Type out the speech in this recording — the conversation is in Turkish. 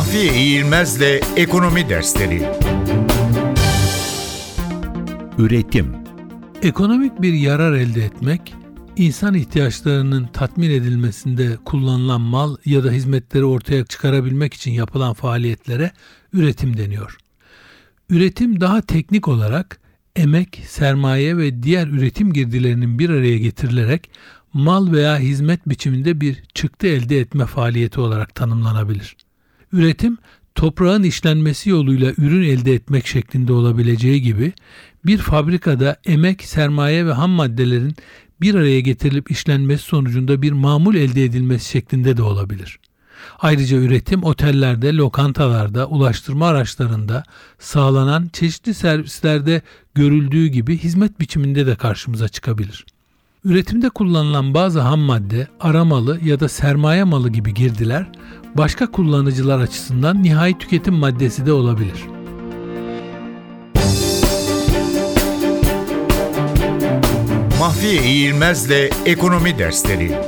Mahfiye İğilmez'le Ekonomi Dersleri Üretim Ekonomik bir yarar elde etmek, insan ihtiyaçlarının tatmin edilmesinde kullanılan mal ya da hizmetleri ortaya çıkarabilmek için yapılan faaliyetlere üretim deniyor. Üretim daha teknik olarak emek, sermaye ve diğer üretim girdilerinin bir araya getirilerek mal veya hizmet biçiminde bir çıktı elde etme faaliyeti olarak tanımlanabilir. Üretim, toprağın işlenmesi yoluyla ürün elde etmek şeklinde olabileceği gibi bir fabrikada emek, sermaye ve ham maddelerin bir araya getirilip işlenmesi sonucunda bir mamul elde edilmesi şeklinde de olabilir. Ayrıca üretim otellerde, lokantalarda, ulaştırma araçlarında sağlanan çeşitli servislerde görüldüğü gibi hizmet biçiminde de karşımıza çıkabilir. Üretimde kullanılan bazı ham madde, aramalı ya da sermaye malı gibi girdiler, başka kullanıcılar açısından nihai tüketim maddesi de olabilir. Mahfiye İğilmez'le Ekonomi Dersleri